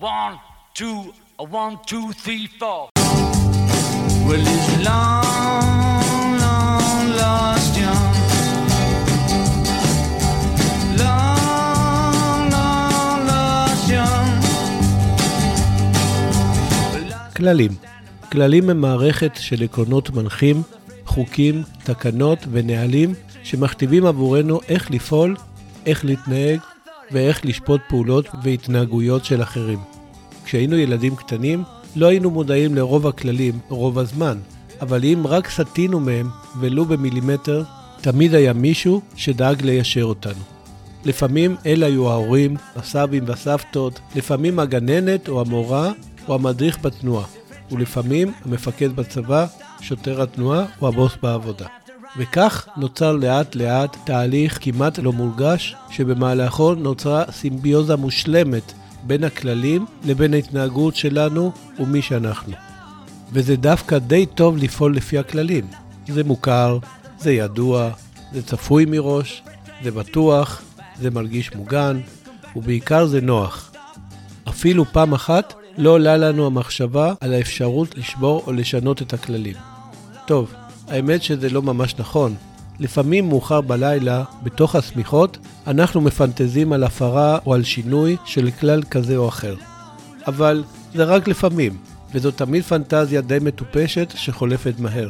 One, two, a one, two, three, four. Well, it's long, long lost young. Long, long lost young. כללים כללים הם מערכת של עקרונות מנחים, חוקים, תקנות ונהלים שמכתיבים עבורנו איך לפעול, איך להתנהג ואיך לשפוט פעולות והתנהגויות של אחרים. כשהיינו ילדים קטנים, לא היינו מודעים לרוב הכללים רוב הזמן, אבל אם רק סטינו מהם, ולו במילימטר, תמיד היה מישהו שדאג ליישר אותנו. לפעמים אלה היו ההורים, הסבים והסבתות, לפעמים הגננת או המורה או המדריך בתנועה, ולפעמים המפקד בצבא, שוטר התנועה או הבוס בעבודה. וכך נוצר לאט לאט תהליך כמעט לא מורגש, שבמהלכו נוצרה סימביוזה מושלמת בין הכללים לבין ההתנהגות שלנו ומי שאנחנו. וזה דווקא די טוב לפעול לפי הכללים. זה מוכר, זה ידוע, זה צפוי מראש, זה בטוח, זה מרגיש מוגן, ובעיקר זה נוח. אפילו פעם אחת לא עולה לנו המחשבה על האפשרות לשבור או לשנות את הכללים. טוב, האמת שזה לא ממש נכון. לפעמים מאוחר בלילה, בתוך השמיכות, אנחנו מפנטזים על הפרה או על שינוי של כלל כזה או אחר. אבל זה רק לפעמים, וזו תמיד פנטזיה די מטופשת שחולפת מהר.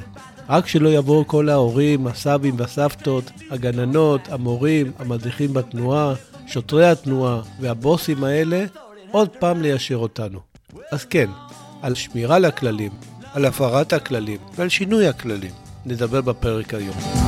רק שלא יבואו כל ההורים, הסבים והסבתות, הגננות, המורים, המדריכים בתנועה, שוטרי התנועה והבוסים האלה עוד פעם ליישר אותנו. אז כן, על שמירה לכללים, על הפרת הכללים ועל שינוי הכללים. נדבר בפרק היום.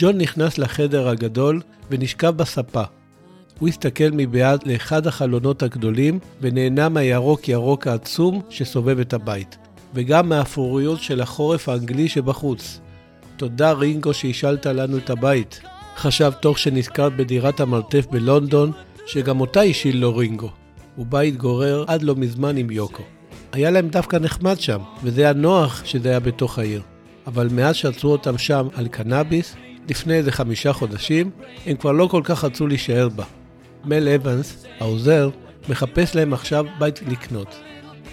ג'ון נכנס לחדר הגדול ונשכב בספה. הוא הסתכל מבעד לאחד החלונות הגדולים ונהנה מהירוק ירוק העצום שסובב את הבית, וגם מהאפוריות של החורף האנגלי שבחוץ. תודה רינגו שהשאלת לנו את הבית, חשב תוך שנזכר בדירת המרתף בלונדון, שגם אותה השאיל לו רינגו. ובה התגורר עד לא מזמן עם יוקו. היה להם דווקא נחמד שם, וזה היה נוח שזה היה בתוך העיר. אבל מאז שעצרו אותם שם על קנאביס, לפני איזה חמישה חודשים, הם כבר לא כל כך רצו להישאר בה. מל אבנס, העוזר, מחפש להם עכשיו בית לקנות.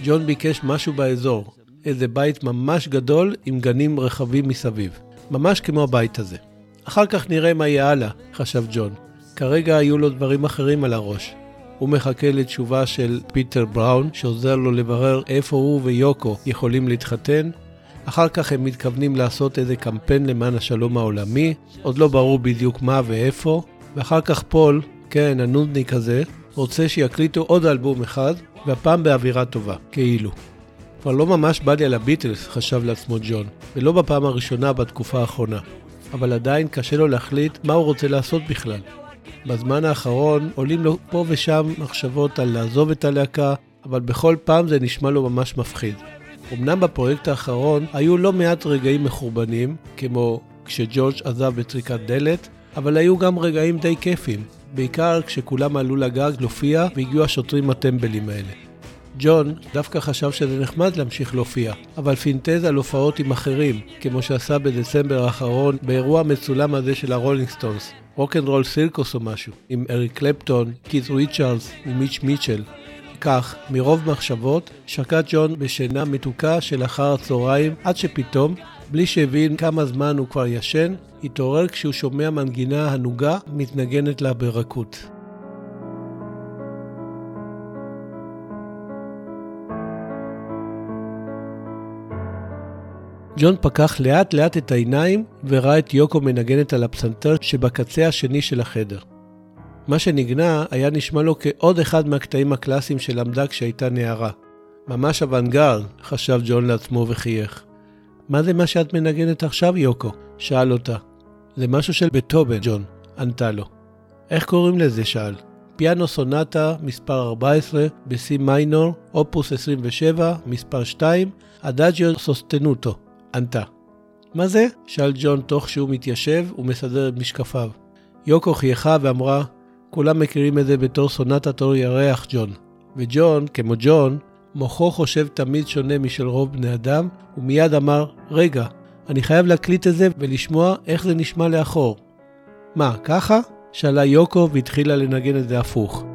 ג'ון ביקש משהו באזור, איזה בית ממש גדול עם גנים רחבים מסביב. ממש כמו הבית הזה. אחר כך נראה מה יהיה הלאה, חשב ג'ון. כרגע היו לו דברים אחרים על הראש. הוא מחכה לתשובה של פיטר בראון, שעוזר לו לברר איפה הוא ויוקו יכולים להתחתן. אחר כך הם מתכוונים לעשות איזה קמפיין למען השלום העולמי, עוד לא ברור בדיוק מה ואיפה. ואחר כך פול, כן, הנודניק הזה, רוצה שיקליטו עוד אלבום אחד, והפעם באווירה טובה, כאילו. כבר לא ממש בא לי על הביטלס, חשב לעצמו ג'ון, ולא בפעם הראשונה בתקופה האחרונה. אבל עדיין קשה לו להחליט מה הוא רוצה לעשות בכלל. בזמן האחרון עולים לו פה ושם מחשבות על לעזוב את הלהקה, אבל בכל פעם זה נשמע לו ממש מפחיד. אמנם בפרויקט האחרון היו לא מעט רגעים מחורבנים, כמו כשג'ורג' עזב בטריקת דלת, אבל היו גם רגעים די כיפים, בעיקר כשכולם עלו לגג להופיע והגיעו השוטרים הטמבלים האלה. ג'ון דווקא חשב שזה נחמד להמשיך להופיע, אבל פינטז על הופעות עם אחרים, כמו שעשה בדצמבר האחרון באירוע המצולם הזה של הרולינג סטונס, Rock'n'Roll Circus או משהו, עם אריק קלפטון, קית' ריצ'רדס ומיץ' מיטשל. כך, מרוב מחשבות, שקע ג'ון בשינה מתוקה של אחר הצהריים, עד שפתאום, בלי שהבין כמה זמן הוא כבר ישן, התעורר כשהוא שומע מנגינה הנוגה מתנגנת לה ברכות. ג'ון פקח לאט לאט את העיניים וראה את יוקו מנגנת על הפסנתר שבקצה השני של החדר. מה שנגנה היה נשמע לו כעוד אחד מהקטעים הקלאסיים שלמדה כשהייתה נערה. ממש אוונגרד, חשב ג'ון לעצמו וחייך. מה זה מה שאת מנגנת עכשיו, יוקו? שאל אותה. זה משהו של בטובן, ג'ון, ענתה לו. איך קוראים לזה? שאל. פיאנו סונטה, מספר 14, ב-C מיינור, אופוס 27, מספר 2, אדאג'יו סוסטנוטו, ענתה. מה זה? שאל ג'ון תוך שהוא מתיישב ומסדר את משקפיו. יוקו חייכה ואמרה, כולם מכירים את זה בתור סונטת אור ירח, ג'ון. וג'ון, כמו ג'ון, מוחו חושב תמיד שונה משל רוב בני אדם, ומיד אמר, רגע, אני חייב להקליט את זה ולשמוע איך זה נשמע לאחור. מה, ככה? שאלה יוקו והתחילה לנגן את זה הפוך.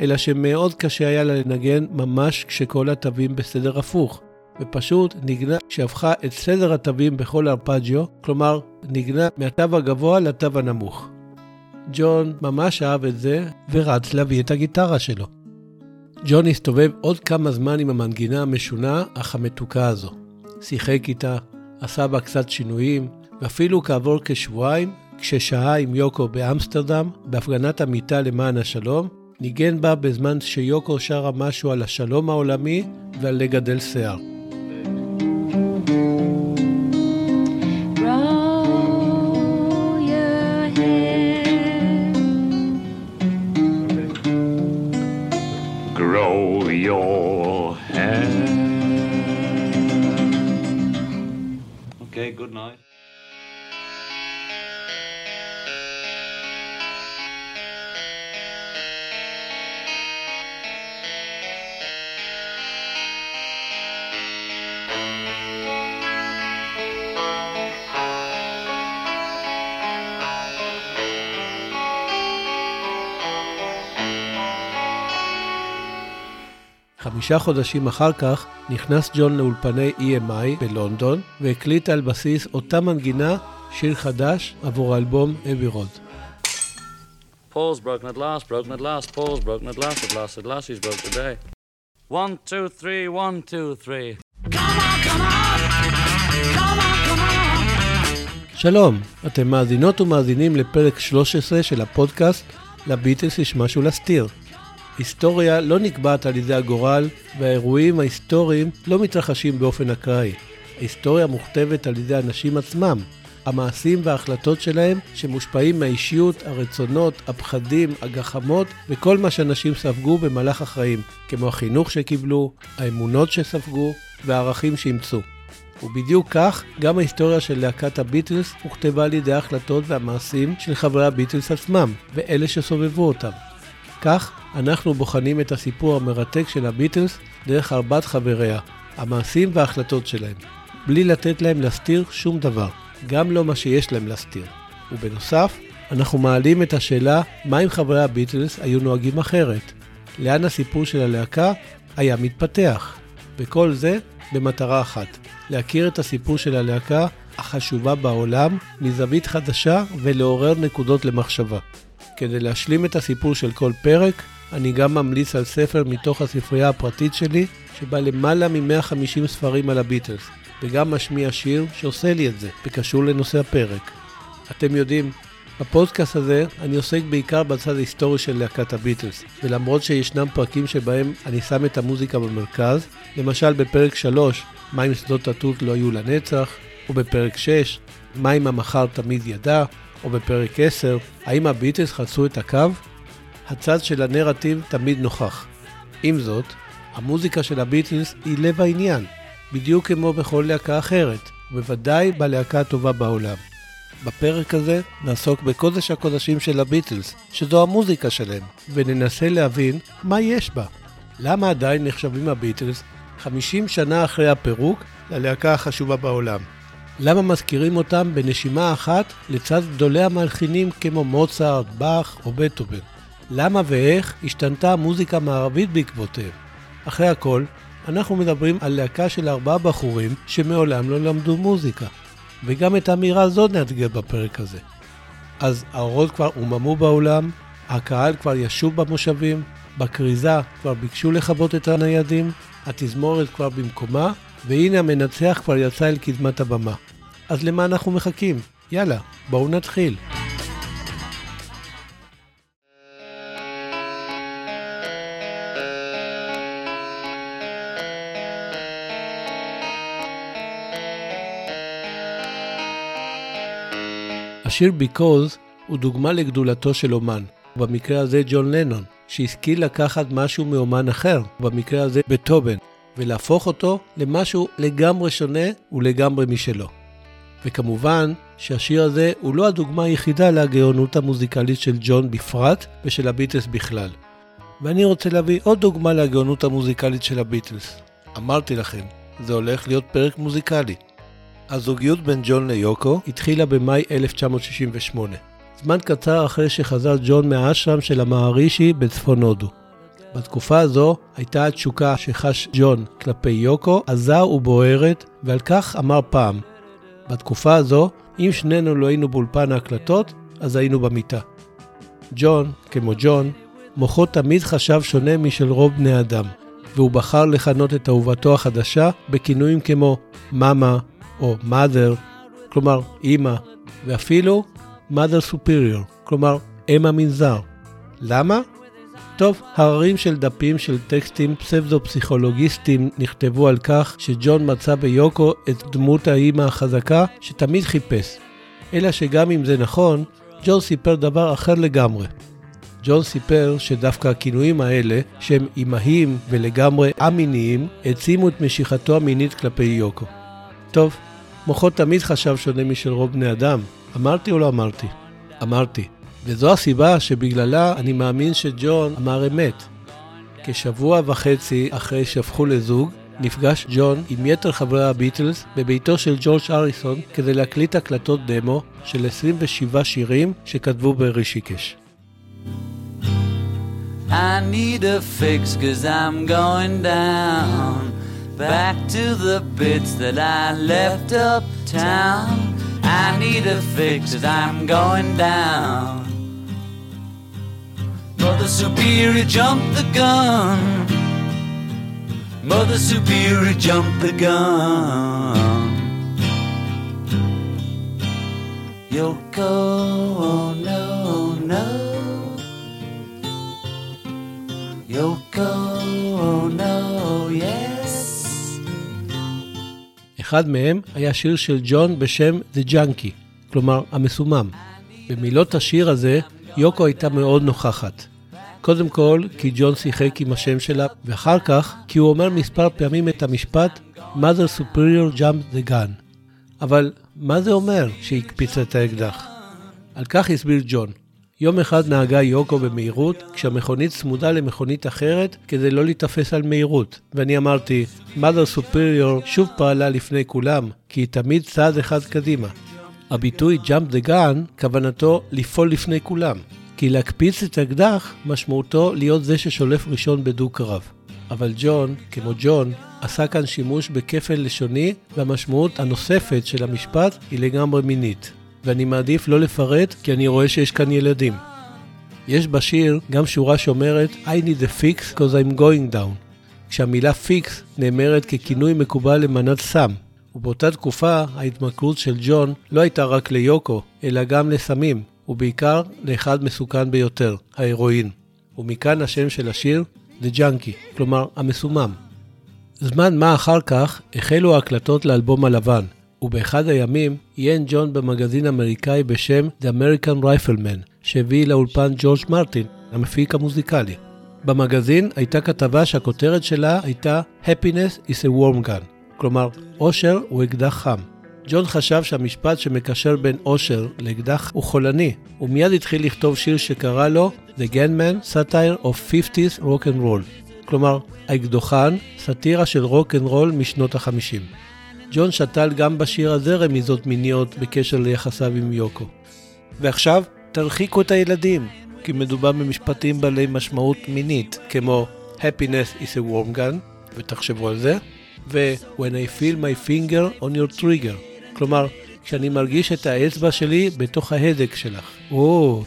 אלא שמאוד קשה היה לה לנגן ממש כשכל התווים בסדר הפוך, ופשוט ניגנה שהפכה את סדר התווים בכל ארפג'יו, כלומר, ניגנה מהתו הגבוה לתו הנמוך. ג'ון ממש אהב את זה, ורץ להביא את הגיטרה שלו. ג'ון הסתובב עוד כמה זמן עם המנגינה המשונה, אך המתוקה הזו. שיחק איתה, עשה בה קצת שינויים, ואפילו כעבור כשבועיים, כששהה עם יוקו באמסטרדם, בהפגנת המיטה למען השלום, ניגן בה בזמן שיוקו שרה משהו על השלום העולמי ועל לגדל שיער. חמישה חודשים אחר כך נכנס ג'ון לאולפני EMI בלונדון והקליט על בסיס אותה מנגינה שיר חדש עבור האלבום אבי רוד. Paul's broken at last, broken at last, Paul's broken at last, at last, at last, he's broke today. One, two, three, one, two, three. שלום, אתם מאזינות ומאזינים לפרק 13 של הפודקאסט לביטלס יש משהו להסתיר. היסטוריה לא נקבעת על ידי הגורל, והאירועים ההיסטוריים לא מתרחשים באופן אקראי. ההיסטוריה מוכתבת על ידי האנשים עצמם, המעשים וההחלטות שלהם שמושפעים מהאישיות, הרצונות, הפחדים, הגחמות וכל מה שאנשים ספגו במהלך החיים, כמו החינוך שקיבלו, האמונות שספגו והערכים שאימצו. ובדיוק כך, גם ההיסטוריה של להקת הביטלס הוכתבה על ידי ההחלטות והמעשים של חברי הביטלס עצמם, ואלה שסובבו אותם. כך, אנחנו בוחנים את הסיפור המרתק של הביטלס דרך ארבעת חבריה, המעשים וההחלטות שלהם, בלי לתת להם להסתיר שום דבר, גם לא מה שיש להם להסתיר. ובנוסף, אנחנו מעלים את השאלה מה אם חברי הביטלס היו נוהגים אחרת, לאן הסיפור של הלהקה היה מתפתח, וכל זה במטרה אחת, להכיר את הסיפור של הלהקה החשובה בעולם מזווית חדשה ולעורר נקודות למחשבה. כדי להשלים את הסיפור של כל פרק, אני גם ממליץ על ספר מתוך הספרייה הפרטית שלי, שבה למעלה מ-150 ספרים על הביטלס, וגם משמיע שיר שעושה לי את זה, וקשור לנושא הפרק. אתם יודעים, בפודקאסט הזה אני עוסק בעיקר בצד ההיסטורי של להקת הביטלס, ולמרות שישנם פרקים שבהם אני שם את המוזיקה במרכז, למשל בפרק 3, מה אם שדות התות לא היו לנצח, ובפרק 6, מה אם המחר תמיד ידע, או בפרק 10, האם הביטלס חצו את הקו? הצד של הנרטיב תמיד נוכח. עם זאת, המוזיקה של הביטלס היא לב העניין, בדיוק כמו בכל להקה אחרת, ובוודאי בלהקה הטובה בעולם. בפרק הזה נעסוק בקודש הקודשים של הביטלס, שזו המוזיקה שלהם, וננסה להבין מה יש בה. למה עדיין נחשבים הביטלס 50 שנה אחרי הפירוק ללהקה החשובה בעולם? למה מזכירים אותם בנשימה אחת לצד גדולי המלחינים כמו מוצרט, באך או בטהובן? למה ואיך השתנתה המוזיקה המערבית בעקבותיהם? אחרי הכל, אנחנו מדברים על להקה של ארבעה בחורים שמעולם לא למדו מוזיקה. וגם את האמירה הזאת נאתגר בפרק הזה. אז האורות כבר עוממו בעולם, הקהל כבר ישוב במושבים, בכריזה כבר ביקשו לכבות את הניידים, התזמורת כבר במקומה, והנה המנצח כבר יצא אל קדמת הבמה. אז למה אנחנו מחכים? יאללה, בואו נתחיל. השיר ביקוז הוא דוגמה לגדולתו של אומן, במקרה הזה ג'ון לנון, שהשכיל לקחת משהו מאומן אחר, במקרה הזה בטובן, ולהפוך אותו למשהו לגמרי שונה ולגמרי משלו. וכמובן שהשיר הזה הוא לא הדוגמה היחידה לגאונות המוזיקלית של ג'ון בפרט ושל הביטלס בכלל. ואני רוצה להביא עוד דוגמה לגאונות המוזיקלית של הביטלס. אמרתי לכם, זה הולך להיות פרק מוזיקלי. הזוגיות בין ג'ון ליוקו התחילה במאי 1968, זמן קצר אחרי שחזר ג'ון מהאשרם של המערישי בצפון הודו. בתקופה הזו הייתה התשוקה שחש ג'ון כלפי יוקו עזה ובוערת, ועל כך אמר פעם, בתקופה הזו, אם שנינו לא היינו באולפן ההקלטות, אז היינו במיטה. ג'ון, כמו ג'ון, מוחו תמיד חשב שונה משל רוב בני אדם, והוא בחר לכנות את אהובתו החדשה בכינויים כמו מאמה או mother, כלומר אימא, ואפילו mother superior, כלומר אם המנזר. למה? טוב, הררים של דפים של טקסטים פסבדו-פסיכולוגיסטיים נכתבו על כך שג'ון מצא ביוקו את דמות האימא החזקה שתמיד חיפש. אלא שגם אם זה נכון, ג'ון סיפר דבר אחר לגמרי. ג'ון סיפר שדווקא הכינויים האלה, שהם אימהיים ולגמרי א-מיניים, העצימו את משיכתו המינית כלפי יוקו. טוב, מוחו תמיד חשב שונה משל רוב בני אדם. אמרתי או לא אמרתי? אמרתי. וזו הסיבה שבגללה אני מאמין שג'ון אמר אמת. כשבוע וחצי אחרי שהפכו לזוג, נפגש ג'ון עם יתר חברי הביטלס בביתו של ג'ורג' אריסון כדי להקליט הקלטות דמו של 27 שירים שכתבו ברישיקש. I need a fix cause I'm going down Back to the bits that I left uptown I need a fix cause I'm going down Mother Superior jumped the gun Mother Superior jumped the gun Yoko, oh no, no Yoko, oh no, yes. אחד מהם היה שיר של ג'ון בשם The Junkie, כלומר המסומם. במילות השיר הזה, יוקו הייתה מאוד נוכחת. קודם כל, כי ג'ון שיחק עם השם שלה, ואחר כך, כי הוא אומר מספר פעמים את המשפט Mother Superior Jumped the Gun. אבל מה זה אומר שהקפיץ את האקדח? על כך הסביר ג'ון. יום אחד נהגה יוקו במהירות, כשהמכונית צמודה למכונית אחרת כדי לא להיתפס על מהירות. ואני אמרתי, mother superior שוב פעלה לפני כולם, כי היא תמיד צעד אחד קדימה. הביטוי jump the gun, כוונתו לפעול לפני כולם. כי להקפיץ את האקדח, משמעותו להיות זה ששולף ראשון בדו-קרב. אבל ג'ון, כמו ג'ון, עשה כאן שימוש בכפל לשוני, והמשמעות הנוספת של המשפט היא לגמרי מינית. ואני מעדיף לא לפרט כי אני רואה שיש כאן ילדים. יש בשיר גם שורה שאומרת I need a fix cause I'm going down, כשהמילה פיקס נאמרת ככינוי מקובל למנת סם, ובאותה תקופה ההתמכרות של ג'ון לא הייתה רק ליוקו, אלא גם לסמים, ובעיקר לאחד מסוכן ביותר, ההרואין. ומכאן השם של השיר The Junkie, כלומר המסומם. זמן מה אחר כך החלו ההקלטות לאלבום הלבן, ובאחד הימים עיין ג'ון במגזין אמריקאי בשם The American Rifleman, שהביא לאולפן ג'ורג' מרטין, המפיק המוזיקלי. במגזין הייתה כתבה שהכותרת שלה הייתה Happiness is a warm gun, כלומר, אושר הוא אקדח חם. ג'ון חשב שהמשפט שמקשר בין אושר לאקדח הוא חולני, ומיד התחיל לכתוב שיר שקרא לו The Gunman Satire of 50's Rock and Roll, כלומר, האקדוחן, סאטירה של רוק אנד רול משנות החמישים. ג'ון שתל גם בשיר הזה רמיזות מיניות בקשר ליחסיו עם יוקו. ועכשיו, תרחיקו את הילדים, כי מדובר במשפטים בעלי משמעות מינית, כמו Happiness is a warm gun, ותחשבו על זה, ו-When I feel my finger on your trigger, כלומר, כשאני מרגיש את האצבע שלי בתוך ההדק שלך. או,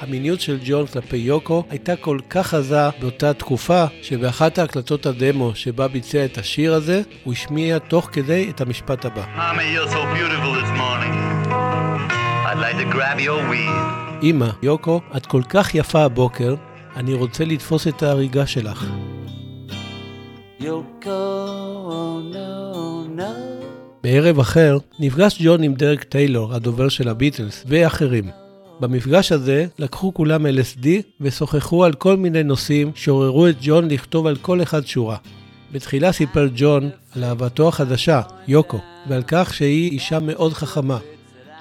המיניות של ג'ון כלפי יוקו הייתה כל כך עזה באותה תקופה, שבאחת ההקלטות הדמו שבה ביצע את השיר הזה, הוא השמיע תוך כדי את המשפט הבא. Mama, you're so beautiful this morning. I'd like to grab your weave. אמא, יוקו, את כל כך יפה הבוקר, אני רוצה לתפוס את ההריגה שלך. Yoko, oh no, no. בערב אחר נפגש ג'ון עם דרק טיילור, הדובר של הביטלס, ואחרים. במפגש הזה לקחו כולם LSD ושוחחו על כל מיני נושאים שעוררו את ג'ון לכתוב על כל אחד שורה. בתחילה סיפר ג'ון על אהבתו החדשה, יוקו, ועל כך שהיא אישה מאוד חכמה.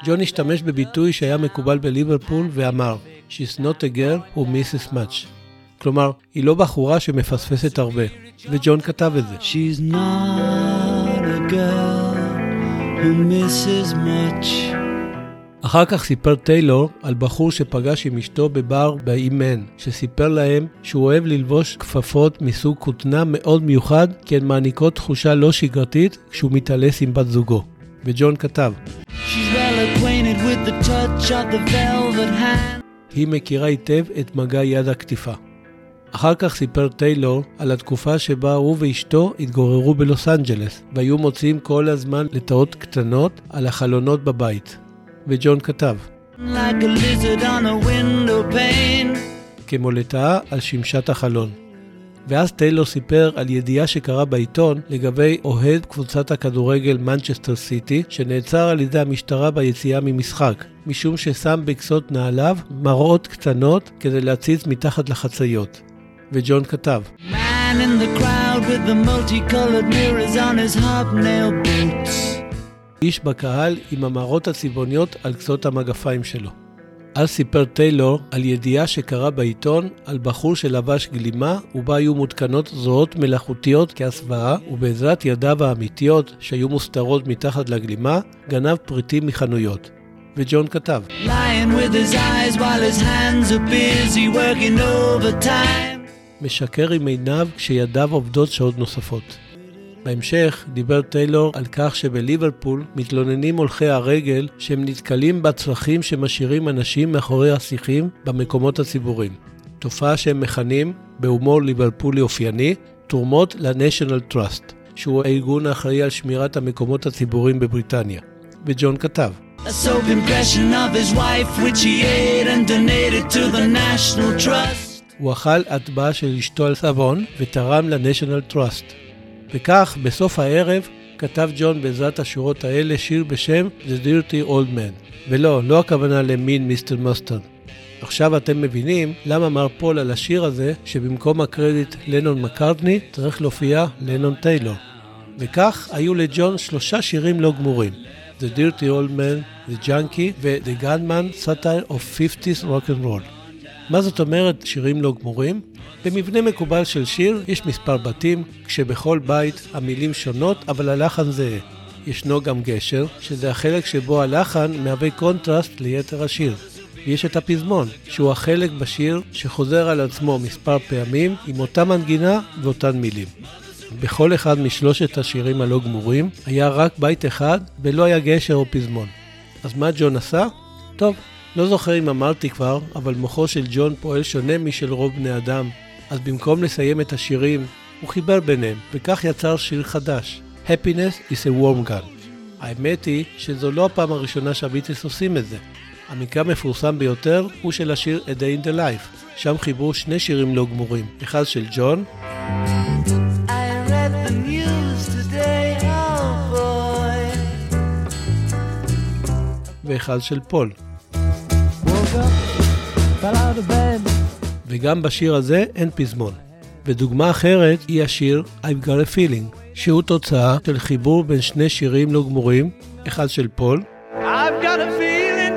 ג'ון השתמש בביטוי שהיה מקובל בליברפול ואמר She's not a girl who misses much. כלומר, היא לא בחורה שמפספסת הרבה, וג'ון כתב את זה. She's not a girl who misses much. אחר כך סיפר טיילור על בחור שפגש עם אשתו בבר באי מן, שסיפר להם שהוא אוהב ללבוש כפפות מסוג כותנה מאוד מיוחד, כי הן מעניקות תחושה לא שגרתית כשהוא מתעלס עם בת זוגו. וג'ון כתב, well. היא מכירה היטב את מגע יד הקטיפה. אחר כך סיפר טיילור על התקופה שבה הוא ואשתו התגוררו בלוס אנג'לס, והיו מוציאים כל הזמן לטאות קטנות על החלונות בבית. וג'ון כתב, Like. כמו לטאה על שמשת החלון. ואז טיילור סיפר על ידיעה שקרה בעיתון לגבי אוהד קבוצת הכדורגל מנצ'סטר סיטי, שנעצר על ידי המשטרה ביציאה ממשחק, משום ששם בכסות נעליו מראות קטנות כדי להציץ מתחת לחציות. וג'ון כתב. איש בקהל עם המראות הצבעוניות על קצות המגפיים שלו. אז סיפר טיילור על ידיעה שקרה בעיתון על בחור שלבש גלימה ובה היו מותקנות זרועות מלאכותיות כהסוואה ובעזרת ידיו האמיתיות שהיו מוסתרות מתחת לגלימה גנב פריטים מחנויות. וג'ון כתב, Lying with his eyes while his hands are busy working overtime. משקר עם עיניו כשידיו עובדות שעות נוספות. בהמשך דיבר טיילור על כך שבליברפול מתלוננים הולכי הרגל שהם נתקלים בצרכים שמשאירים אנשים מאחורי השיחים במקומות הציבוריים. תופעה שהם מכנים, בהומור ליברפולי אופייני, תרומות ל-National Trust, שהוא הארגון האחראי על שמירת המקומות הציבוריים בבריטניה. וג'ון כתב, A הוא אכל הטבעה של אשתו על סבון ותרם ל-National Trust. וכך, בסוף הערב, כתב ג'ון בעזרת השורות האלה שיר בשם The Dirty Old Man. ולא, לא הכוונה למין מיסטר מוסטרד. עכשיו אתם מבינים למה אמר פול על השיר הזה, שבמקום הקרדיט לנון מקארטני, צריך להופיע לנון טיילור. וכך היו לג'ון שלושה שירים לא גמורים. The Dirty Old Man, The Junkie ו-The Gunman, Satire of 50's Rock and Roll. מה זאת אומרת שירים לא גמורים? במבנה מקובל של שיר יש מספר בתים, כשבכל בית המילים שונות אבל הלחן זהה. ישנו גם גשר, שזה החלק שבו הלחן מהווה קונטרסט ליתר השיר. ויש את הפזמון, שהוא החלק בשיר שחוזר על עצמו מספר פעמים עם אותה מנגינה ואותן מילים. בכל אחד משלושת השירים הלא גמורים היה רק בית אחד ולא היה גשר או פזמון. אז מה ג'ון עשה? טוב, לא זוכר אם אמרתי כבר, אבל מוחו של ג'ון פועל שונה משל רוב בני אדם. אז במקום לסיים את השירים, הוא חיבר ביניהם, וכך יצר שיר חדש, Happiness is a warm gun. האמת היא שזו לא הפעם הראשונה שהביטלס עושים את זה. המקרה המפורסם ביותר הוא של השיר A Day in the Life, שם חיברו שני שירים לא גמורים, אחד של ג'ון oh. ואחד של פול. וגם בשיר הזה אין פזמון. ודוגמה אחרת היא השיר I've got a feeling, שהוא תוצאה של חיבור בין שני שירים לא גמורים, אחד של פול I've got a feeling,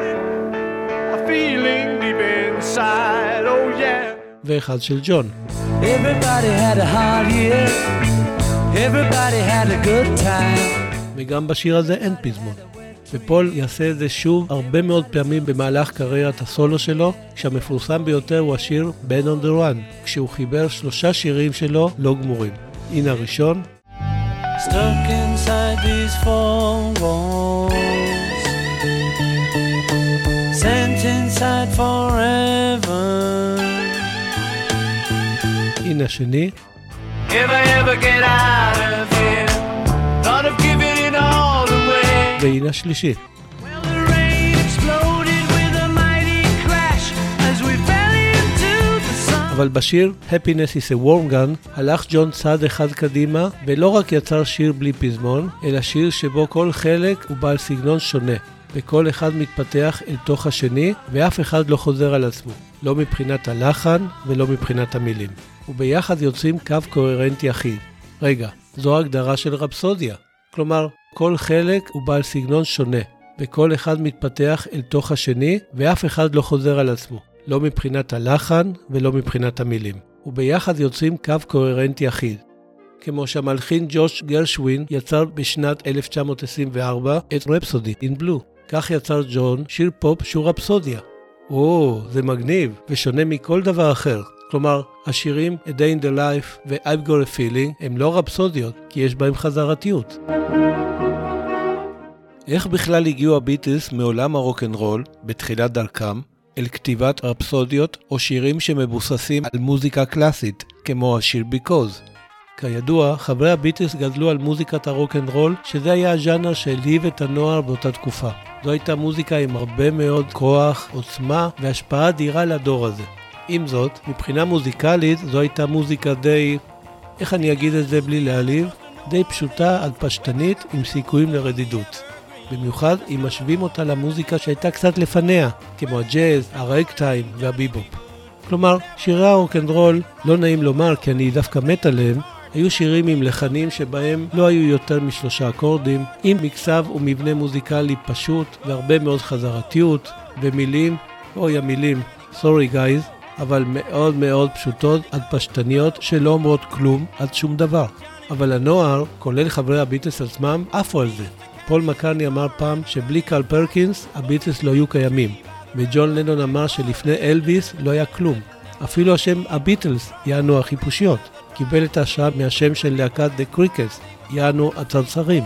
a feeling deep inside, oh yeah. ואחד של ג'ון. Everybody had a hard year. Everybody had a good time. וגם בשיר הזה אין פזמון. ופול יעשה את זה שוב הרבה מאוד פעמים במהלך קריירת הסולו שלו, כשהמפורסם ביותר הוא השיר Ben on the Run, כשהוא חיבר שלושה שירים שלו לא גמורים. הנה הראשון, Stuck inside these four walls. Sent inside forever. הנה השני, If I ever get out of the sun. אבל בשיר Happiness is a Warm Gun הלך ג'ון צעד אחד קדימה ולא רק יצר שיר בלי פזמון, אלא שיר שבו כל חלק הוא בעל סגנון שונה. וכל אחד מתפתח אל תוך השני, ואף אחד לא חוזר על עצמו, לא מבחינת הלחן ולא מבחינת המילים. וביחד יוצרים קו קוהרנטי אחיד. רגע, זו הגדרה של רפסודיה. כלומר, כל חלק הוא בעל סגנון שונה, וכל אחד מתפתח אל תוך השני, ואף אחד לא חוזר על עצמו, לא מבחינת הלחן ולא מבחינת המילים. וביחד יוצרים קו קוהרנטי אחיד. כמו שהמלחין ג'וש גרשווין יצר בשנת 1924 את רפסודי in Blue. כך יצר ג'ון שיר פופ שהוא רפסודיה. או, זה מגניב, ושונה מכל דבר אחר. כלומר, השירים A Day in the Life ו-I've Got a Feeling הם לא רפסודיות, כי יש בהם חזרתיות. איך בכלל הגיעו הביטלס מעולם הרוקנרול, בתחילת דרכם, אל כתיבת רפסודיות או שירים שמבוססים על מוזיקה קלאסית, כמו השיר Because? כידוע, חברי הביטלס גדלו על מוזיקת הרוקנרול, שזה היה הז'אנר שהלהיב את הנוער באותה תקופה. זו הייתה מוזיקה עם הרבה מאוד כוח, עוצמה והשפעה אדירה לדור הזה. עם זאת, מבחינה מוזיקלית זו הייתה מוזיקה די, איך אני אגיד את זה בלי להעליב? די פשוטה עד פשטנית עם סיכויים לרדידות. במיוחד אם משווים אותה למוזיקה שהייתה קצת לפניה, כמו הג'אז, הרקטיים והביבופ. כלומר, שירי הרוקנרול, לא נעים לומר כי אני דווקא מת עליהם, היו שירים עם לחנים שבהם לא היו יותר משלושה אקורדים, עם מקצב ומבנה מוזיקלי פשוט והרבה מאוד חזרתיות, ומילים, אוי המילים, Sorry guys, אבל מאוד מאוד פשוטות עד פשטניות שלא אומרות כלום עד שום דבר. אבל הנוער, כולל חברי הביטלס עצמם, עפו על זה. פול מקרני אמר פעם שבלי קארל פרקינס הביטלס לא היו קיימים. וג'ון לנון אמר שלפני אלוויס לא היה כלום. אפילו השם הביטלס, יענו החיפושיות. קיבל את ההשראה מהשם של להקת The Crickets, יענו הצרצרים,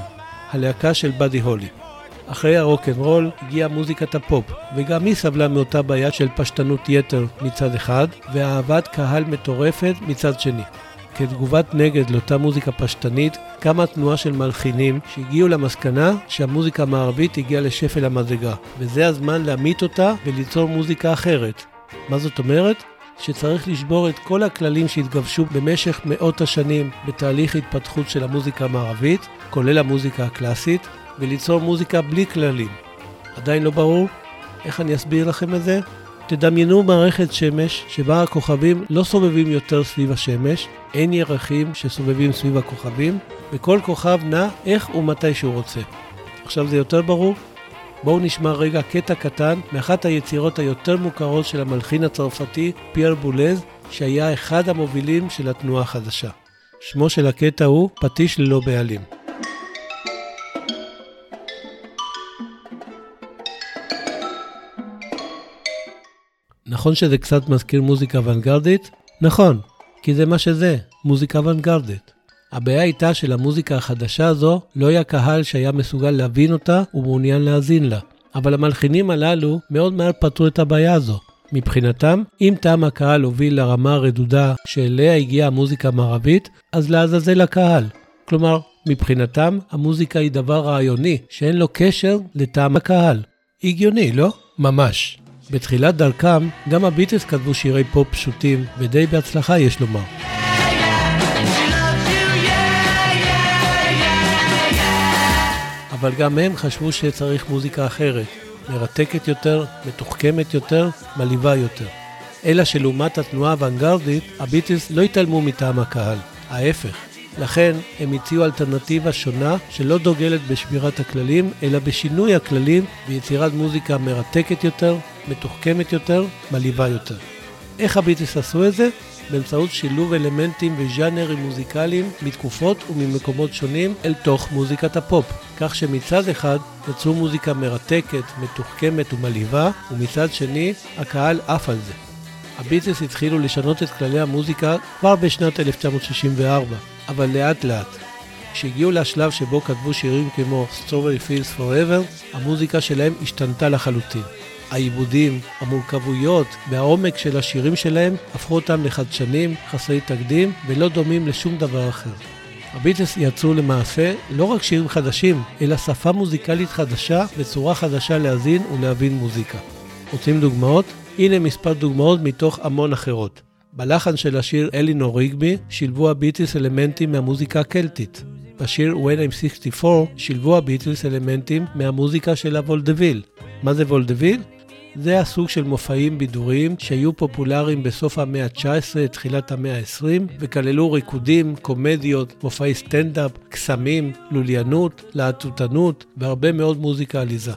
הלהקה של באדי הולי. אחרי הרוקנרול הגיעה מוזיקת הפופ, וגם היא סבלה מאותה בעיה של פשטנות יתר מצד אחד, ואהבת קהל מטורפת מצד שני. כתגובת נגד לאותה מוזיקה פשטנית, קמה תנועה של מלחינים שהגיעו למסקנה שהמוזיקה המערבית הגיעה לשפל המדרגה, וזה הזמן להמית אותה וליצור מוזיקה אחרת. מה זאת אומרת? שצריך לשבור את כל הכללים שהתגבשו במשך מאות השנים בתהליך התפתחות של המוזיקה המערבית, כולל המוזיקה הקלאסית, וליצור מוזיקה בלי כללים. עדיין לא ברור? איך אני אסביר לכם את זה? תדמיינו מערכת שמש שבה הכוכבים לא סובבים יותר סביב השמש, אין ירחים שסובבים סביב הכוכבים, וכל כוכב נע איך ומתי שהוא רוצה. עכשיו זה יותר ברור? בואו נשמע רגע קטע קטן מאחת היצירות היותר מוכרות של המלחין הצרפתי פייר בולז, שהיה אחד המובילים של התנועה החדשה. שמו של הקטע הוא פטיש ללא בעלים. נכון שזה קצת מזכיר מוזיקה אוונגרדית? נכון, כי זה מה שזה, מוזיקה אוונגרדית. הבעיה הייתה שלמוזיקה החדשה הזו לא היה קהל שהיה מסוגל להבין אותה ומעוניין להאזין לה. אבל המלחינים הללו מאוד מהר פתרו את הבעיה הזו. מבחינתם, אם טעם הקהל הוביל לרמה הרדודה שאליה הגיעה המוזיקה המערבית, אז לעזאזל הקהל. כלומר, מבחינתם, המוזיקה היא דבר רעיוני, שאין לו קשר לטעם הקהל. הגיוני, לא? ממש. בתחילת דרכם, גם הביטלס כתבו שירי פופ פשוטים, ודי בהצלחה יש לומר. אבל גם הם חשבו שצריך מוזיקה אחרת, מרתקת יותר, מתוחכמת יותר, מלהיבה יותר. אלא שלעומת התנועה האוונגרדית, הביטלס לא התעלמו מטעם הקהל, ההפך. לכן הם הציעו אלטרנטיבה שונה שלא דוגלת בשבירת הכללים, אלא בשינוי הכללים ויצירת מוזיקה מרתקת יותר, מתוחכמת יותר, מלהיבה יותר. איך הביטלס עשו את זה? באמצעות שילוב אלמנטים וז'אנרים מוזיקליים מתקופות וממקומות שונים אל תוך מוזיקת הפופ. כך שמצד אחד יצרו מוזיקה מרתקת, מתוחכמת ומלהיבה, ומצד שני הקהל עף על זה. הביטלס התחילו לשנות את כללי המוזיקה כבר בשנת 1964, אבל לאט לאט. כשהגיעו לשלב שבו כתבו שירים כמו Strawberry Fields Forever, המוזיקה שלהם השתנתה לחלוטין. העיבודים, המורכבויות והעומק של השירים שלהם הפכו אותם לחדשנים, חסרי תקדים ולא דומים לשום דבר אחר. הביטלס יצרו למעשה לא רק שירים חדשים, אלא שפה מוזיקלית חדשה וצורה חדשה להאזין ולהבין מוזיקה. רוצים דוגמאות? הנה מספר דוגמאות מתוך המון אחרות. בלחן של השיר אלינור ריגבי שילבו הביטלס אלמנטים מהמוזיקה הקלטית. בשיר When I'm 64 שילבו הביטלס אלמנטים מהמוזיקה של הוולדוויל. מה זה וולדוויל? זה הסוג של מופעים בידוריים שהיו פופולריים בסוף המאה ה-19, תחילת המאה ה-20, וכללו ריקודים, קומדיות, מופעי סטנדאפ, קסמים, לוליינות, להטוטנות והרבה מאוד מוזיקה עליזה.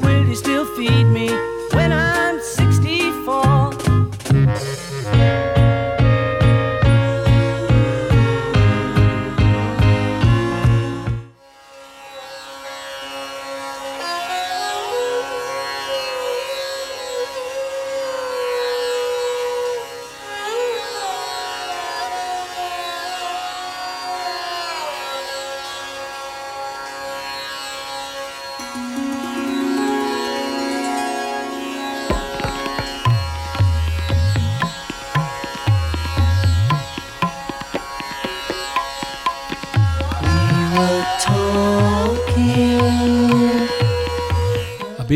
Will you still feed me when I'm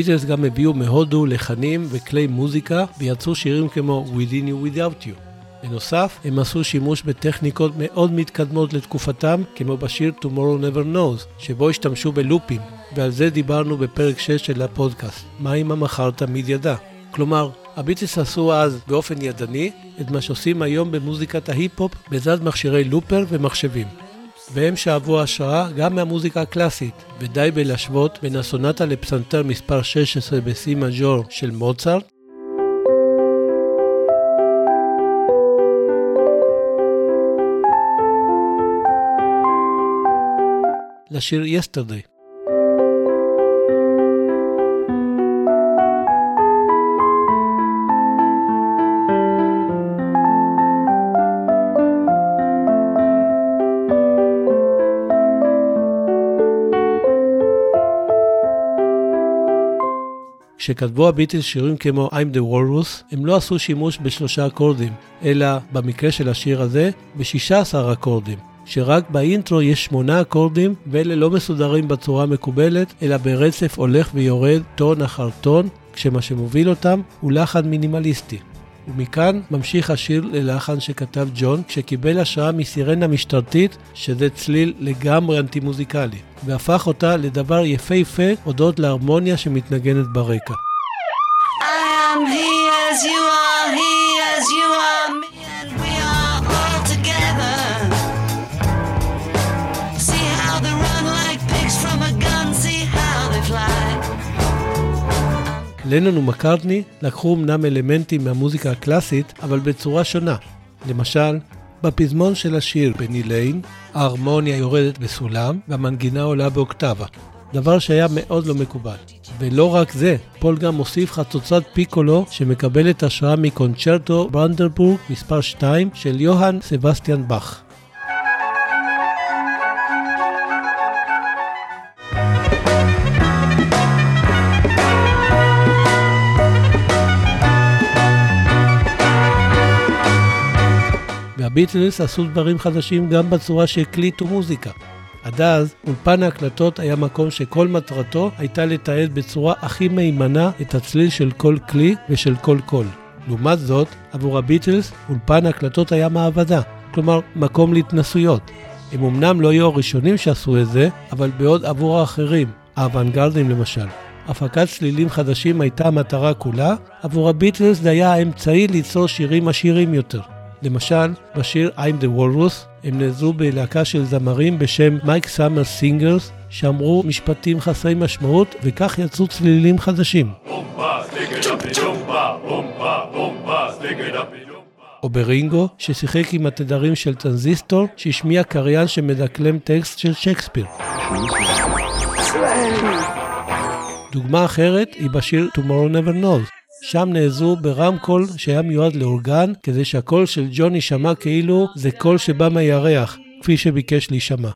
הביטלס גם הביאו מהודו לחנים וכלי מוזיקה ויצרו שירים כמו Within You Without You. בנוסף, הם עשו שימוש בטכניקות מאוד מתקדמות לתקופתם, כמו בשיר Tomorrow Never Knows, שבו השתמשו בלופים, ועל זה דיברנו בפרק 6 של הפודקאסט, מה אם המחר תמיד ידע. כלומר, הביטלס עשו אז באופן ידני את מה שעושים היום במוזיקת ההיפ-הופ בעזרת מכשירי לופר ומחשבים. והם שאבו השראה גם מהמוזיקה הקלאסית, ודי בלהשוות בין הסונטה לפסנתר מספר 16 בסי מז'ור של מוצרט, לשיר יסטרדי. כשכתבו הביטלס שירים כמו I'm the Walrus, הם לא עשו שימוש בשלושה אקורדים, אלא במקרה של השיר הזה, ב-16 אקורדים. שרק באינטרו יש שמונה אקורדים, ואלה לא מסודרים בצורה מקובלת, אלא ברצף הולך ויורד טון אחר טון, כשמה שמוביל אותם הוא לחן מינימליסטי. ומכאן ממשיך השיר ללחן שכתב ג'ון כשקיבל השראה מסירנה משטרתית, שזה צליל לגמרי אנטי מוזיקלי, והפך אותה לדבר יפהפה הודות להרמוניה שמתנגנת ברקע. I am לנון ומקארטני לקחו אמנם אלמנטים מהמוזיקה הקלאסית, אבל בצורה שונה. למשל, בפזמון של השיר פני ליין, ההרמוניה יורדת בסולם והמנגינה עולה באוקטבה. דבר שהיה מאוד לא מקובל. ולא רק זה, פול גם מוסיף חצוצרת פיקולו שמקבלת השראה מקונצ'רטו ברנדנבורג מספר 2 של יוהאן סבסטיאן באך. והביטלס עשו דברים חדשים גם בצורה שהקליטו מוזיקה. עד אז, אולפן ההקלטות היה מקום שכל מטרתו הייתה לתעד בצורה הכי מהימנה את הצליל של כל כלי ושל כל קול. לעומת זאת, עבור הביטלס, אולפן ההקלטות היה מעבדה, כלומר, מקום להתנסויות. הם אמנם לא היו הראשונים שעשו את זה, אבל בעוד עבור האחרים, האוונגרדים למשל. הפקת צלילים חדשים הייתה המטרה כולה, עבור הביטלס זה היה האמצעי ליצור שירים עשירים יותר. למשל, בשיר I'm the Walrus, הם נעזרו בלהקה של זמרים בשם מייק סאמס סינגרס, שאמרו משפטים חסרי משמעות, וכך יצאו צלילים חדשים. או ברינגו, ששיחק עם התדרים של טרנזיסטור, שהשמיע קריין שמדקלם טקסט של שייקספיר. דוגמה אחרת היא בשיר Tomorrow Never Knows. שם נעזרו ברמקול שהיה מיועד לאורגן, כדי שהקול של ג'ון יישמע כאילו זה קול שבא מהירח, כפי שביקש להישמע.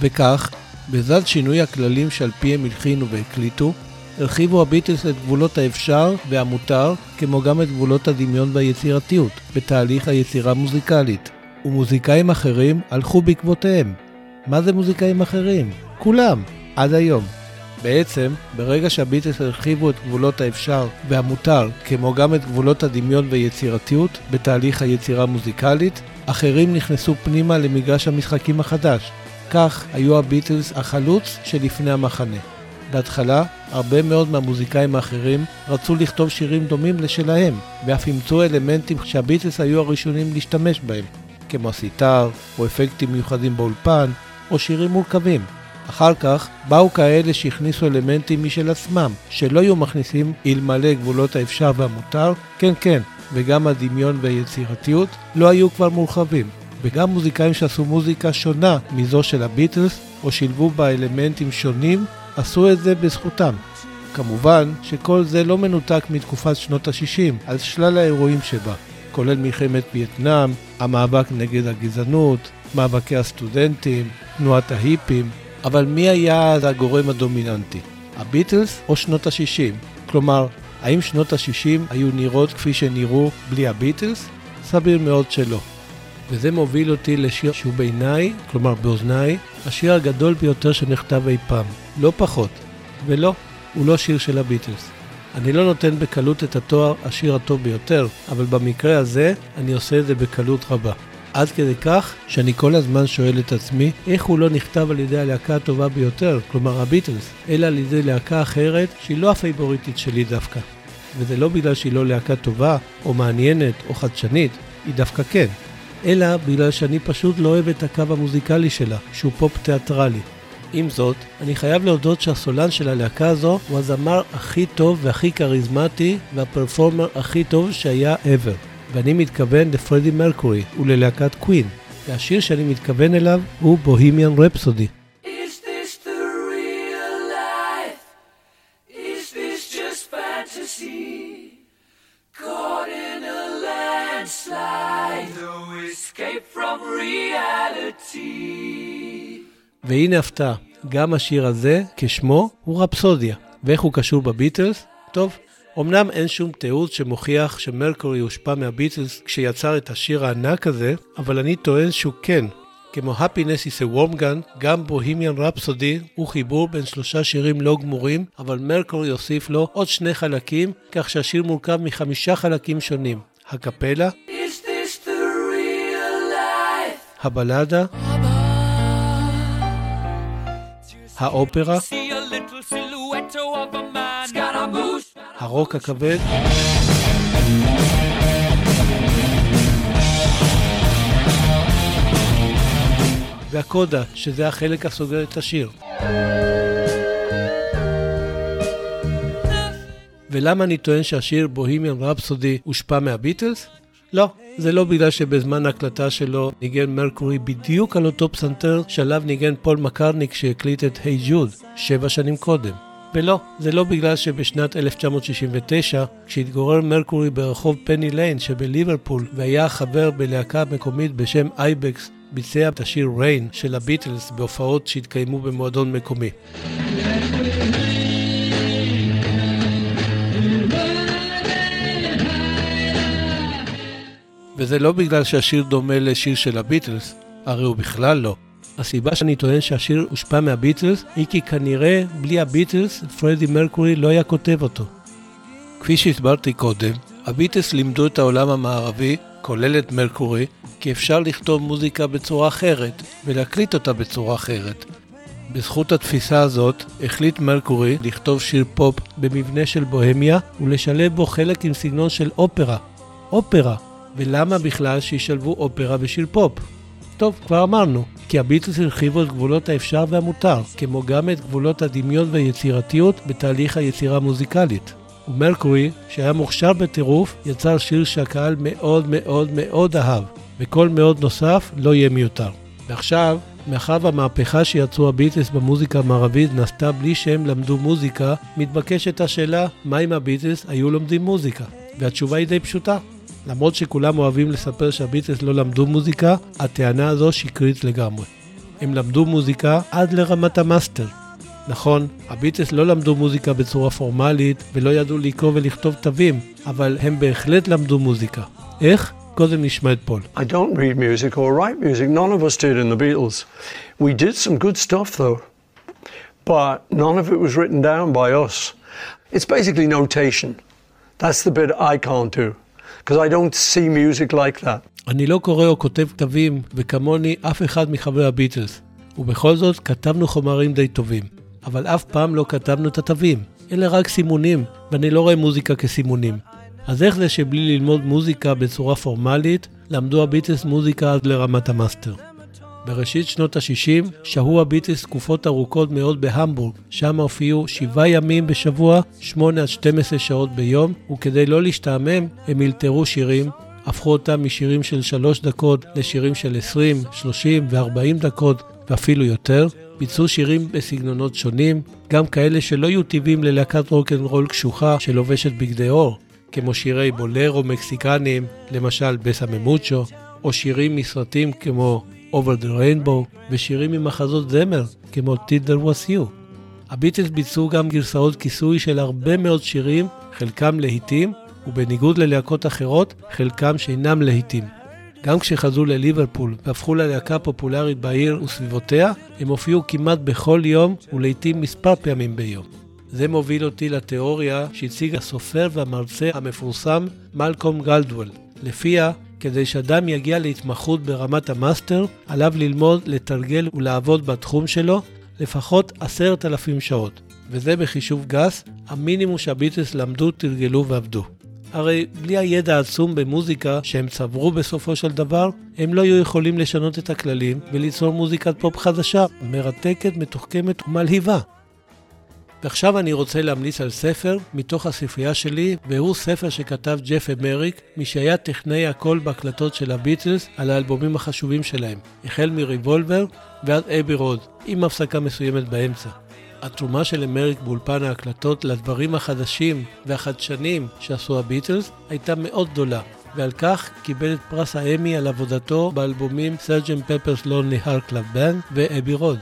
וכך, בעזרת שינוי הכללים שעל פיהם הלחינו והקליטו, הרחיבו הביטלס את גבולות האפשר והמותר, כמו גם את גבולות הדמיון והיצירתיות, בתהליך היצירה המוזיקלית, ומוזיקאים אחרים הלכו בעקבותיהם. מה זה מוזיקאים אחרים? כולם, עד היום. בעצם, ברגע שהביטלס הרחיבו את גבולות האפשר והמותר, כמו גם את גבולות הדמיון ויצירתיות בתהליך היצירה המוזיקלית, אחרים נכנסו פנימה למגרש המשחקים החדש. כך היו הביטלס החלוץ שלפני המחנה. בהתחלה, הרבה מאוד מהמוזיקאים האחרים רצו לכתוב שירים דומים לשלהם, ואף אימצו אלמנטים שהביטלס היו הראשונים להשתמש בהם, כמו הסיטר, או אפקטים מיוחדים באולפן, או שירים מורכבים. אחר כך באו כאלה שהכניסו אלמנטים משל עצמם, שלא היו מכניסים אלמלא גבולות האפשר והמותר, כן כן, וגם הדמיון והיצירתיות לא היו כבר מורחבים. וגם מוזיקאים שעשו מוזיקה שונה מזו של הביטלס, או שילבו בה אלמנטים שונים, עשו את זה בזכותם. כמובן שכל זה לא מנותק מתקופת שנות ה-60, על שלל האירועים שבה, כולל מלחמת וייטנאם, המאבק נגד הגזענות, מאבקי הסטודנטים, תנועת ההיפים, אבל מי היה אז הגורם הדומיננטי? הביטלס או שנות ה-60? כלומר, האם שנות ה-60 היו נראות כפי שנראו בלי הביטלס? סביר מאוד שלא. וזה מוביל אותי לשיר שהוא בעיניי, כלומר באוזניי, השיר הגדול ביותר שנכתב אי פעם. לא פחות. ולא, הוא לא שיר של הביטלס. אני לא נותן בקלות את התואר השיר הטוב ביותר, אבל במקרה הזה אני עושה את זה בקלות רבה. עד כדי כך שאני כל הזמן שואל את עצמי איך הוא לא נכתב על ידי הלהקה הטובה ביותר, כלומר הביטלס, אלא על ידי להקה אחרת שהיא לא הפייבוריטית שלי דווקא. וזה לא בגלל שהיא לא להקה טובה, או מעניינת, או חדשנית, היא דווקא כן. אלא בגלל שאני פשוט לא אוהב את הקו המוזיקלי שלה, שהוא פופ תיאטרלי. עם זאת, אני חייב להודות שהסולן של הלהקה הזו הוא הזמר הכי טוב והכי כריזמטי והפרפורמר הכי טוב שהיה ever. ואני מתכוון לפרדי מרקורי וללהקת קווין. והשיר שאני מתכוון אליו הוא בוהימיאן רפסודי. Landslide, no escape from reality. והנה הפתעה, גם השיר הזה, כשמו, הוא רפסודיה. ואיך הוא קשור בביטלס? טוב, אמנם אין שום תיעוד שמוכיח שמרקורי הושפע מהביטלס כשיצר את השיר הענק הזה, אבל אני טוען שהוא כן. כמו Happiness is a Warm Gun, גם בוהימיאן רפסודי הוא חיבור בין שלושה שירים לא גמורים, אבל מרקורי הוסיף לו עוד שני חלקים, כך שהשיר מורכב מחמישה חלקים שונים. הקפלה? הבלדה, Scaramouche. הרוק הכבד, והקודה, שזה החלק הסוגר את השיר. ולמה אני טוען שהשיר Bohemian Rhapsody הושפע מהביטלס? לא, זה לא בגלל שבזמן ההקלטה שלו ניגן מרקורי בדיוק על אותו פסנתר שעליו ניגן פול מקרני כשהקליט את היי hey ג'וד, שבע שנים קודם. ולא, זה לא בגלל שבשנת 1969, כשהתגורר מרקורי ברחוב פני ליין שבליברפול והיה חבר בלהקה מקומית בשם אייבקס, ביצע את השיר Rain של הביטלס בהופעות שהתקיימו במועדון מקומי. וזה לא בגלל שהשיר דומה לשיר של הביטלס, הרי הוא בכלל לא. הסיבה שאני טוען שהשיר הושפע מהביטלס היא כי כנראה בלי הביטלס פרדי מרקורי לא היה כותב אותו. כפי שהסברתי קודם, הביטלס לימדו את העולם המערבי, כולל את מרקורי, כי אפשר לכתוב מוזיקה בצורה אחרת ולהקליט אותה בצורה אחרת. בזכות התפיסה הזאת החליט מרקורי לכתוב שיר פופ במבנה של בוהמיה ולשלב בו חלק עם סגנון של אופרה. אופרה! ולמה בכלל שישלבו אופרה בשיר פופ? טוב, כבר אמרנו, כי הביטלס הרחיבו את גבולות האפשר והמותר, כמו גם את גבולות הדמיון והיצירתיות בתהליך היצירה המוזיקלית. ומרקורי, שהיה מוכשר בטירוף, יצר שיר שהקהל מאוד מאוד מאוד אהב, וכל מאוד נוסף לא יהיה מיותר. ועכשיו, מאחר והמהפכה שיצרו הביטלס במוזיקה המערבית נעשתה בלי שהם למדו מוזיקה, מתבקשת השאלה, מה אם הביטלס היו לומדים מוזיקה? והתשובה היא די פשוטה. למרות שכולם אוהבים לספר שהביטלס לא למדו מוזיקה, הטענה הזו שקרית לגמרי. הם למדו מוזיקה עד לרמת המאסטר. נכון, הביטלס לא למדו מוזיקה בצורה פורמלית ולא ידעו לקרוא ולכתוב תווים, אבל הם בהחלט למדו מוזיקה. איך? קודם נשמע את פול. I don't read music or write music. None of us did in the Beatles. We did some good stuff though, but none of it was written down by us. It's basically notation. That's the bit I can't do because I don't see music like that. אני לא קורא או כותב תווים, וכמוני אף אחד מחברי הביטלס. ובכל זאת, כתבנו חומרים די טובים. אבל אף פעם לא כתבנו את התווים. אלה רק סימונים, ואני לא רואה מוזיקה כסימונים. אז איך זה שבלי ללמוד מוזיקה בצורה פורמלית, למדו הביטלס מוזיקה עד לרמת המאסטר? בראשית שנות ה-60 שהו הביטלס תקופות ארוכות מאוד בהמבורג, שם הופיעו שבעה ימים בשבוע, 8 עד 12 שעות ביום, וכדי לא להשתעמם, הם אלתרו שירים, הפכו אותם משירים של 3 דקות לשירים של 20, 30 ו-40 דקות, ואפילו יותר. ביצעו שירים בסגנונות שונים, גם כאלה שלא יהיו טבעיים ללהקת רוקנרול קשוחה שלובשת בגדי עור, כמו שירי בולרו מקסיקנים, למשל בסה ממוצ'ו, או שירים מסרטים כמו Over the Rainbow, ושירים ממחזות זמר, כמו Tinder Was You. הביטלס ביצעו גם גרסאות כיסוי של הרבה מאוד שירים, חלקם להיטים, ובניגוד ללהקות אחרות, חלקם שאינם להיטים. גם כשחזרו לליברפול והפכו ללהקה פופולרית בעיר וסביבותיה, הם הופיעו כמעט בכל יום ולעיתים מספר פעמים ביום. זה מוביל אותי לתיאוריה שהציג הסופר והמרצה המפורסם מלקולם גלדוול, לפיה כדי שאדם יגיע להתמחות ברמת המאסטר, עליו ללמוד, לתרגל ולעבוד בתחום שלו לפחות עשרת אלפים שעות, וזה בחישוב גס, המינימום שהביטלס למדו, תרגלו ועבדו. הרי בלי הידע העצום במוזיקה שהם צברו בסופו של דבר, הם לא היו יכולים לשנות את הכללים וליצור מוזיקת פופ חדשה, מרתקת, מתוחכמת ומלהיבה. ועכשיו אני רוצה להמליץ על ספר מתוך הספרייה שלי, והוא ספר שכתב ג'ף אמריק, מי שהיה טכנאי הקול בהקלטות של הביטלס על האלבומים החשובים שלהם, החל מריבולבר ועד Abbey Road, עם הפסקה מסוימת באמצע. התרומה של אמריק באולפן ההקלטות לדברים החדשים והחדשניים שעשו הביטלס הייתה מאוד גדולה, ועל כך קיבל את פרס הגראמי על עבודתו באלבומים Sergeant Pepper's Lonely Hearts Club Band ו Abbey Road.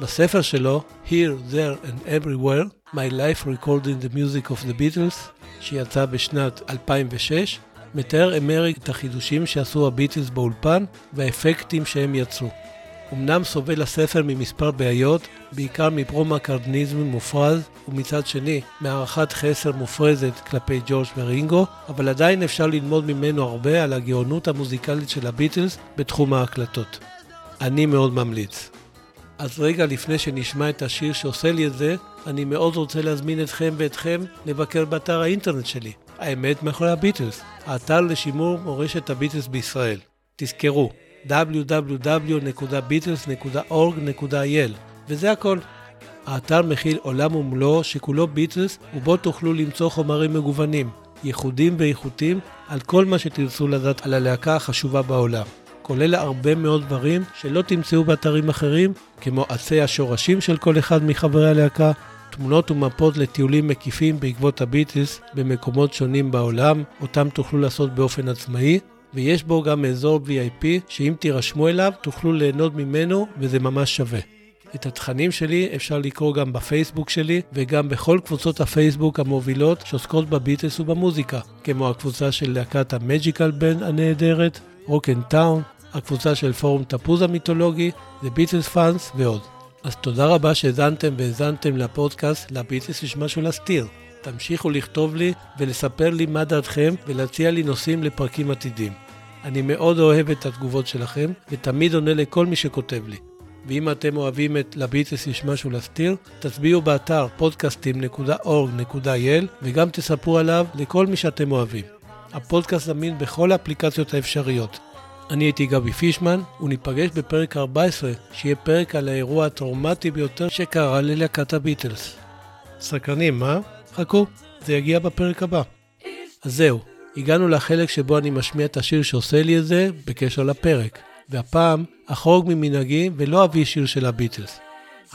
בספר שלו, Here, There and Everywhere, My Life Recording the Music of the Beatles, שיצא בשנת 2006, מתאר אמריק את החידושים שעשו הביטלס באולפן והאפקטים שהם יצרו. אמנם סובל הספר ממספר בעיות, בעיקר מפרו-מקרדניזם מופרז, ומצד שני, מהערכת חסר מופרזת כלפי ג'ורג' ורינגו, אבל עדיין אפשר ללמוד ממנו הרבה על הגאונות המוזיקלית של הביטלס בתחום ההקלטות. אני מאוד ממליץ. אז רגע לפני שנשמע את השיר שעושה לי את זה, אני מאוד רוצה להזמין אתכם ואתכם לבקר באתר האינטרנט שלי, האמת מאחורי הביטלס, האתר לשימור מורשת הביטלס בישראל. תזכרו, www.beatles.org.il וזה הכל. האתר מכיל עולם ומלואו שכולו ביטלס ובו תוכלו למצוא חומרים מגוונים, ייחודים ואיכותיים על כל מה שתרצו לדעת על הלהקה החשובה בעולם. כולל הרבה מאוד דברים שלא תמצאו באתרים אחרים, כמו עצי השורשים של כל אחד מחברי הלהקה, תמונות ומפות לטיולים מקיפים בעקבות הביטלס במקומות שונים בעולם, אותם תוכלו לעשות באופן עצמאי, ויש בו גם אזור VIP שאם תירשמו אליו תוכלו ליהנות ממנו וזה ממש שווה. את התכנים שלי אפשר לקרוא גם בפייסבוק שלי וגם בכל קבוצות הפייסבוק המובילות שעוסקות בביטלס ובמוזיקה, כמו הקבוצה של להקת המג'יקל בן הנהדרת, רוקן טאון, הקבוצה של פורום תפוז המיתולוגי, The Beatles Fans ועוד. אז תודה רבה שהאזנתם והאזנתם לפודקאסט לביטלס יש משהו להסתיר. תמשיכו לכתוב לי ולספר לי מה דעתכם ולהציע לי נושאים לפרקים עתידים. אני מאוד אוהב את התגובות שלכם ותמיד עונה לכל מי שכותב לי. ואם אתם אוהבים את לביטלס יש משהו להסתיר, תצביעו באתר podcastim.org.il וגם תספרו עליו לכל מי שאתם אוהבים. הפודקאסט זמין בכל האפליקציות האפשריות. אני הייתי גבי פישמן, וניפגש בפרק 14, שיהיה פרק על האירוע הטראומטי ביותר שקרה ללהקת הביטלס. סקרנים, מה? חכו, זה יגיע בפרק הבא. אז זהו, הגענו לחלק שבו אני משמיע את השיר שעושה לי את זה בקשר לפרק. והפעם אחרוג ממנהגי ולא אביא שיר של הביטלס.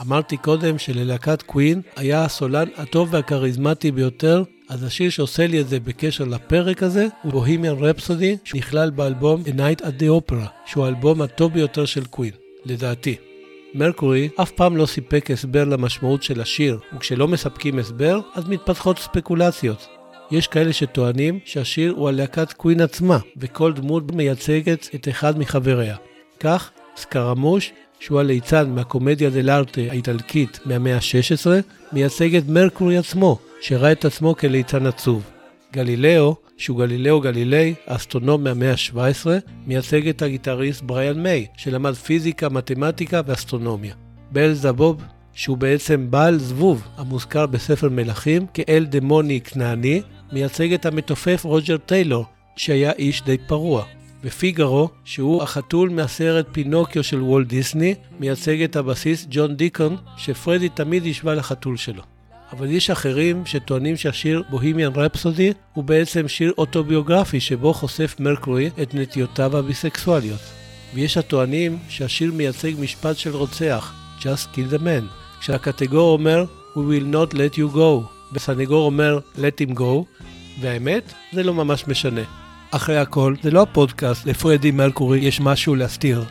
אמרתי קודם שללהקת קווין היה הסולן הטוב והכריזמטי ביותר, אז השיר שעושה לי את זה בקשר לפרק הזה הוא בוהימיאן רפסודי, שנכלל באלבום A Night at the Opera, שהוא האלבום הטוב ביותר של קווין, לדעתי. מרקורי אף פעם לא סיפק הסבר למשמעות של השיר, וכשלא מספקים הסבר, אז מתפתחות ספקולציות. יש כאלה שטוענים שהשיר הוא על להקת קווין עצמה, וכל דמות מייצגת את אחד מחבריה. כך, סקרמוש, שהוא הליצן מהקומדיה דל ארטה האיטלקית מהמאה ה-16, מייצג את מרקורי עצמו, שראה את עצמו כליצן עצוב. גלילאו, שהוא גלילאו גלילי, אסטרונום מהמאה ה-17, מייצג את הגיטריסט בריאן מיי, שלמד פיזיקה, מתמטיקה ואסטרונומיה. בל זבוב, שהוא בעצם בעל זבוב, המוזכר בספר מלכים כאל דמוני כנעני, מייצג את המתופף רוג'ר טיילור, שהיה איש די פרוע. ופיגארו, שהוא החתול מהסרט פינוקיו של וולט דיסני, מייצג את הבסיס ג'ון דיקון, שפרדי תמיד השווה לחתול שלו. אבל יש אחרים שטוענים שהשיר בוהימיאן רפסודי הוא בעצם שיר אוטוביוגרפי שבו חושף מרקורי את נטיותיו הביסקסואליות. ויש הטוענים שהשיר מייצג משפט של רוצח, Just kill the man, כשהקטגור אומר We will not let you go, וסנגור אומר let him go, והאמת, זה לא ממש משנה. אחרי הכל, זה לא הפודקאסט, לפרדי מרקורי יש משהו להסתיר.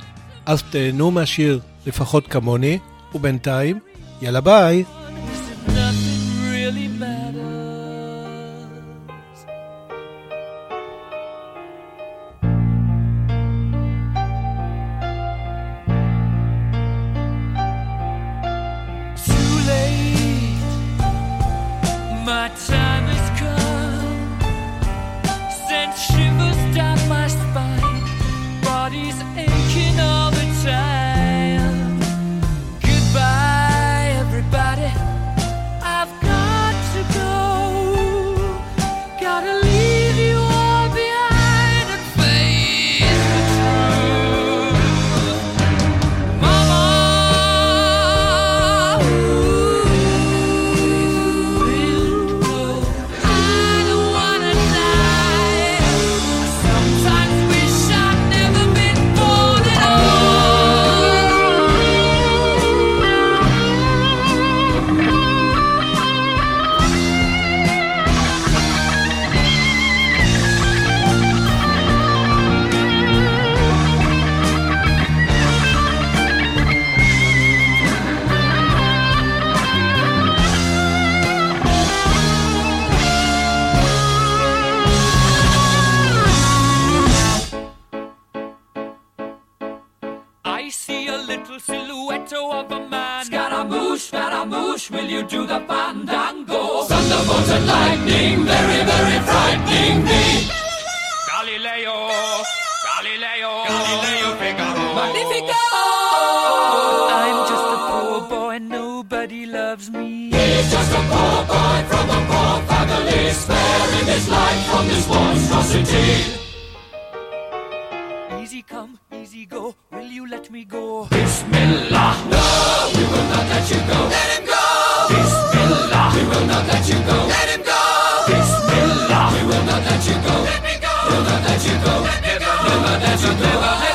אז תהנו מהשיר, לפחות כמוני, ובינתיים, יאללה ביי! I see a little silhouette of a man. Scaramouche, Scaramouche, will you do the fandango? Thunderbolt and lightning, very, very frightening me. Galileo, Galileo, Galileo Figaro. Magnifico! I'm just a poor boy, nobody loves me. He's just a poor boy from a poor family, sparing his life from this monstrosity. Easy come, easy go. Will you let me go? Bismillah. No, we will not let you go. Let him go. Bismillah. We will not let you go. Let him go. Bismillah. We will not let you go. Let me go. We'll not let you go. Let me go. We'll not let you go. Let me go.